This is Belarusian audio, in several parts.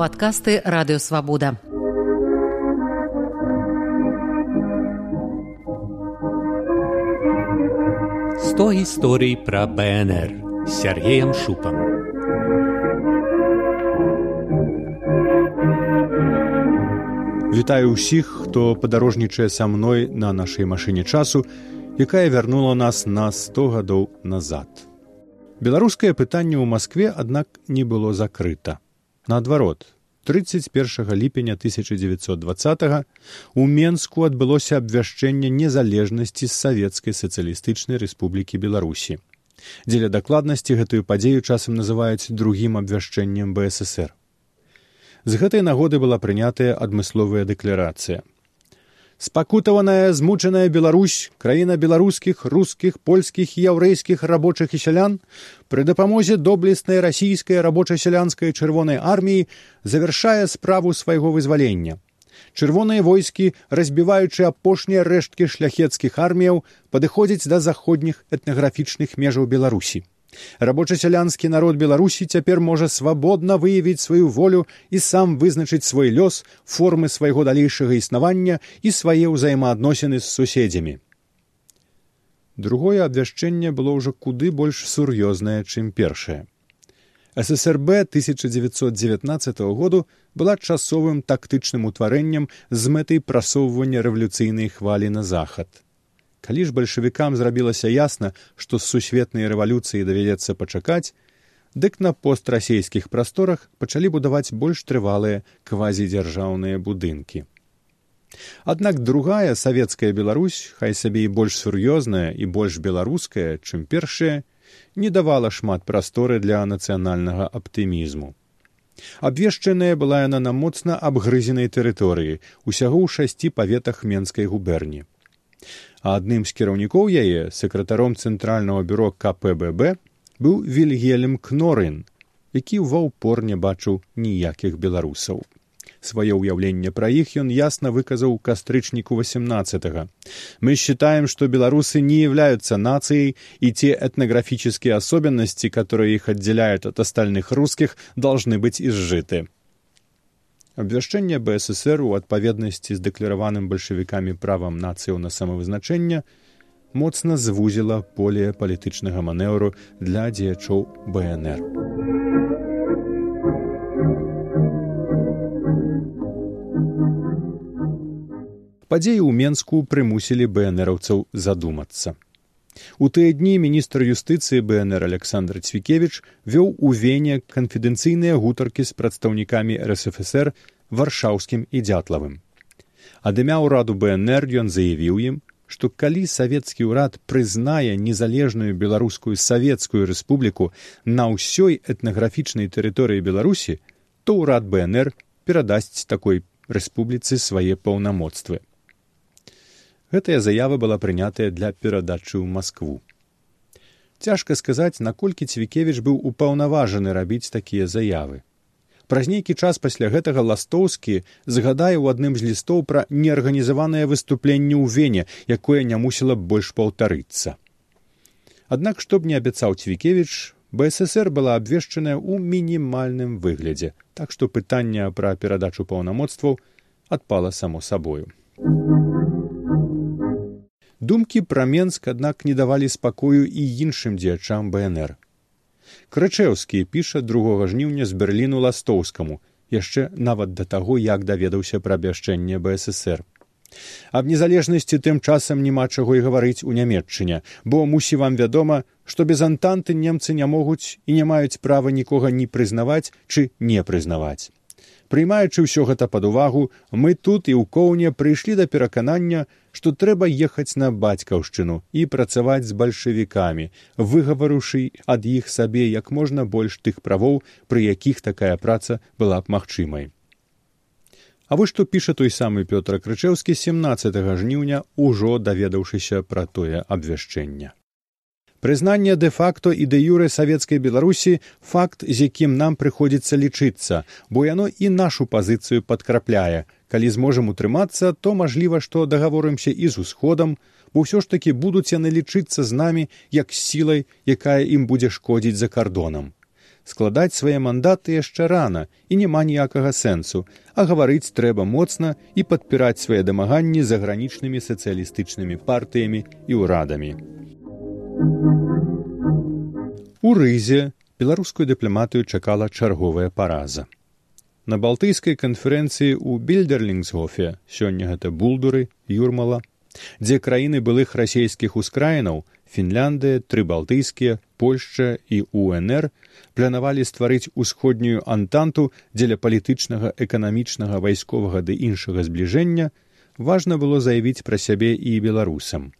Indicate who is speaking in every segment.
Speaker 1: падкасты радыёвабода.
Speaker 2: Сто гісторый пра БНР Сергеем шупам.
Speaker 3: Вітаю ўсіх, хто падарожнічае са мной на нашай машыне часу, якая вярнула нас на 100 гадоў назад. Беларускае пытанне ў Маскве, аднак не было закрыта. Наадварот, 31 ліпеня 1920 у Менску адбылося абвяшчэнне незалежнасці з савецкай сацыялістычнай рэспублікі Беларусі. Дзеля дакладнасці гэтую падзею часам называюць другім абвяшчэннем БСР. З гэтай нагоды была прынятая адмысловая дэкларацыя спакутаваная змучаная Беларусь, краіна беларускіх, рускіх, польскіх яўрэйскіх рабочых і сялян, пры дапамозе доблеснай расійскай рабоча-сялянскай чырвонай арміі завяршае справу свайго вызвалення. Чырвоныя войскі, разбіваючы апошнія рэшткі шляхецкіх арміяў, падыходзяць да заходніх этнаграфічных межаў Беларусі. Рабоча-сялянскі народ Беларусі цяпер можа свабодна выявіць сваю волю і сам вызначыць свой лёс, формы свайго далейшага існавання і свае ўзаемаадносіны з суседзямі. Другое абвяшчэнне было ўжо куды больш сур'ёзнае, чым першае. ССРБ 1919 году была часовым тактычным утварэннем з мэтай прасоўвання рэвалюцыйнай хвалі на захад калі ж бальшавікам зрабілася ясна што з сусветнай рэвалюцыі давядзецца пачакаць дык на пострасійскіх прасторах пачалі будаваць больш трывалыя квазідзяржаўныя будынкі. Аднак другая савецкая беларусь хай сабе і больш сур'ёзная і больш беларуская чым першая не давала шмат прасторы для нацыянальнага аптымізму. Абвешчаная была яна на моцна абгрызенай тэрыторыі усяго ў шасці паветах менскай губерні а адным з кіраўнікоў яе сакратаром цэнтральнага бюро кпбб быў вільгелем кнорын які ва ўпор не бачыў ніякіх беларусаў. Сваё ўяўленне пра іх ён ясна выказаў кастрычніку восемнадцатого мы считаем что беларусы не являются нацией и те этнографические особенности которые их отделяют от остальных русских должны быть изжиты абвяшчэнне бСр у адпаведнасці з дэклараваным бальшавікамі правам нацыяў на самавызначэнне моцна звузіла поле палітычнага манеўру для дзеячоў бнр. Падзеі ў менску прымусілі бнраўцаў задумацца У тыя дні міністр юстыцыі бнр александр цвікевич вёў у вене канфідэнцыйныя гутаркі з прадстаўнікамі рсфср варшаўскім і дзятлавым. Ад імя ўраду бнр ён заявіў ім што калі савецкі ўрад прызнае незалежную беларускую савецкую рэспубліку на ўсёй этнаграфічнай тэрыторыі беларусі то ўрад бнр перадасць такой рэспубліцы свае паўнамоцтвы гэтая заява была прынятая для перадачы ў москву цяжка сказаць наколькі цвікевіч быў упаўнаважаны рабіць такія заявы. Праз нейкі час пасля гэтага ластоўскі згадае ў адным з лістоў пра неарганізаванае выступленне ў вене якое не мусіла больш паўтарыцца. Аднак што б не абяцаў цвікевіч бСр была абвешчаная ў мінімальным выглядзе. Так што пытанне пра перадачу паўнамоцтваў адпала само сабою думкі пра менск аднак не давалі спакою і іншым дзеячам бнр крычеўскі піша другога жніўня з берліну ластоўскаму яшчэ нават да таго як даведаўся пра абвяшчэнне бСр аб незалежнасці тым часам няма чаго і гаварыць у нямметчыне бо мусі вам вядома што без антанты немцы не могуць і не маюць права нікога ні прызнаваць чы не прызнаваць прыймаючы ўсё гэта пад увагу мы тут і ў коўне прыйшлі да пераканання што трэба ехаць на бацькаўшчыну і працаваць з бальшавікамі выгаварушы ад іх сабе як можна больш тых правоў пры якіх такая праца была б магчымай. А вось што піша той самы пётр крычеўскі семнадцать жніўня ужо даведаўшыся пра тое абвяшчэнне Прызнанне дэ-факто і дэ-юрэ савецкай беларусі факт з якім нам прыходзіцца лічыцца бо яно і нашу пазіцыю падкрапляе калі зможам утрымацца то мажліва што дагаворымся і з усходам бо ўсё ж такі будуць яны лічыцца з намі як сілай якая ім будзе шкодзіць за кардонам складаць свае мандаты яшчэ рана і няма ніякага сэнсу, а гаварыць трэба моцна і падпіраць свае дамаганні загранічнымі сацыялістычнымі партыямі і ўрадамі. У рызе беларускую дыпламатыю чакала чарговая параза. На балтыйскай канферэнцыі ў більдерлінгсгофе сёння гэта булдуры, юрмала, дзе краіны былых расійскіх ускраінаў фінляндыя тры балтыйскія польшча і унр планавалі стварыць усходнюю антанту дзеля палітычнага эканамічнага вайсковага ды іншага збліжэння важна было заявіць пра сябе і беларусам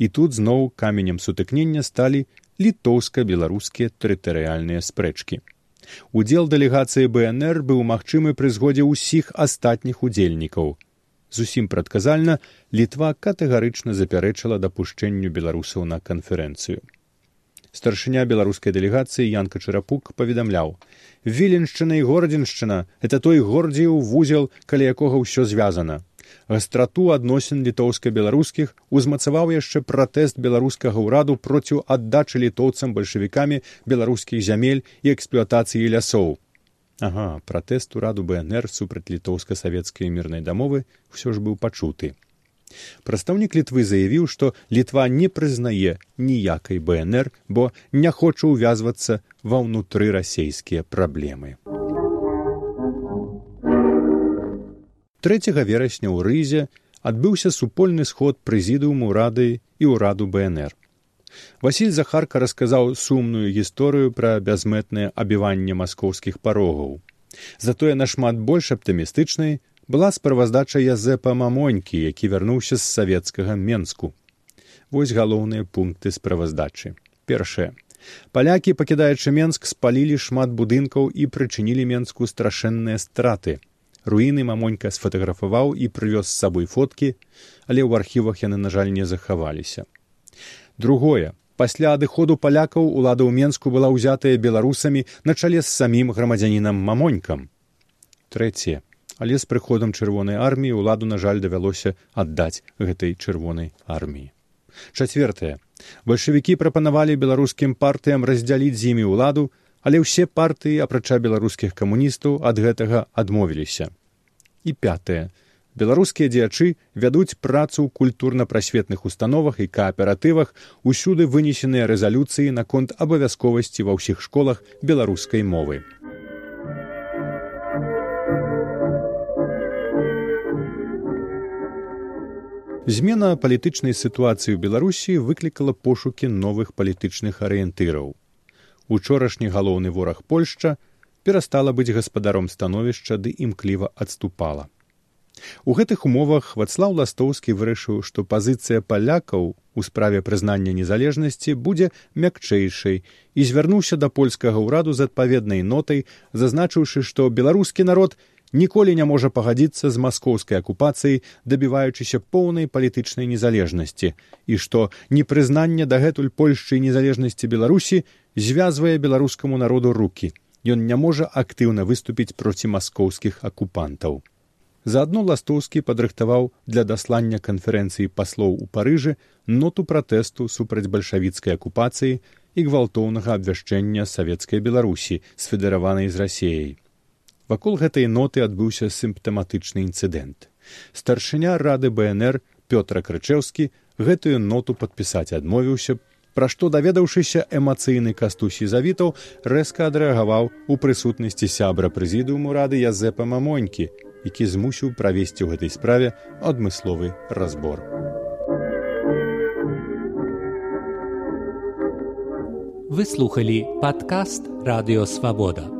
Speaker 3: і тут зноў каменем сутыкнення сталі літоўска-беларускія тэрытарыяльныя спрэчкі. Удзел дэлегацыі бнр быў магчымы пры згодзе ўсіх астатніх удзельнікаў. Зусім прадказальна літва катэгарычна запярэчыла дапушчэнню беларусаў на канферэнцыю. Старшыня беларускай дэлегацыі янка чарапук паведамляў віленшчына і горадзіншчына это той гордзеў вузел каля якога ўсё звязана гастрату адносін літоўска-беларускіх узмацаваў яшчэ пратэст беларускага ўраду проціў аддачы літоўцам бальшавікамі беларускіх зямель і эксплуатацыі лясоў Ага, пратэст ураду БНР супраць літоўска-савецкай мірнай дамовы ўсё ж быў пачуты. Прадстаўнік літвы заявіў, што літва не прызнае ніякай БНР, бо не хоча ўвязвацца ва ўнутры расейскія праблемы. 3 верасня ў рызе адбыўся супольны сход прэзідыуму рады і ўраду БНР. Васіль Захарка расказаў сумную гісторыю пра бязмэтнае абіванне маскоўскіх парогаў. Затое нашмат больш аптымістычнай была справаздача язэпа мамонькі, які вярнуўся з савецкага менску. Вось галоўныя пункты справаздачы. Першае. Палякі, пакідаючы менск, спалілі шмат будынкаў і прычынілі менску страшэнныя страты. Руіны мамонька сфатаграфаваў і прывёз з сабой фоткі, але ў архівах яны, на жаль, не захаваліся. Другое. Пасля адыходу палякаў улада ў менску была ўзятая беларусамі на чале з самім грамадзянінам мамонькам. Трэцяе. Але з прыходам чырвонай арміі ўладу на жаль давялося аддаць гэтай чырвонай арміі. Чацвертае бальшавікі прапанавалі беларускім партыям раздзяліць з імі ўладу але ўсе партыі апрача беларускіх камуністаў ад гэтага адмовіліся і пятае беларускія дзеячы вядуць працу ў культурна-прасветных установах і кааператывах усюды вынесеныя рэзалюцыі наконт абавязковасці ва ўсіх школах беларускай мовы. Змена палітычнай сітуацыі ў Беларусі выклікала пошукі новых палітычных арыентыраў. Учорашні галоўны вораг Польшча перастала быць гаспадаром становішча ды імкліва адступала. У гэтых умовах вацлаў ластоўскі вырашыў, што пазіцыя палякаў у справе прызнання незалежнасці будзе мякчэйшай і звярнуўся да польскага ўраду з адпаведнай нотай, зазначыўшы, што беларускі народ ніколі не можа пагадзіцца з маскоўскай акупацыяй, дабіваючыся поўнай палітычнай незалежнасці і што непрызнанне дагэтуль польшчай незалежнасці беларусі звязвае беларускаму народу руки. Ён не можа актыўна выступіць проці маскоўскіх акупантаў. Заадно ластоўскі падрыхтаваў для даслання канферэнцыі паслоў у парыжы ноту пратэсту супраць бальшавіцкай акупацыі і гвалтоўнага абвяшчэння савецкай беларусі сфедэраванай з рассеяй. Вакол гэтай ноты адбыўся сімптаматычны інцыдэнт. Старшыня рады бнр пётра крычеўскі гэтую ноту падпісаць адмовіўся пра што даведаўшыся эмацыйны кастусі завітаў рэзка адрэагаваў у прысутнасці сябра прэзідыуму рады язэпа мамонькі які змусіў правесці ў гэтай справе адмысловы разбор.
Speaker 2: Вы слухалі падкаст радыёвабода.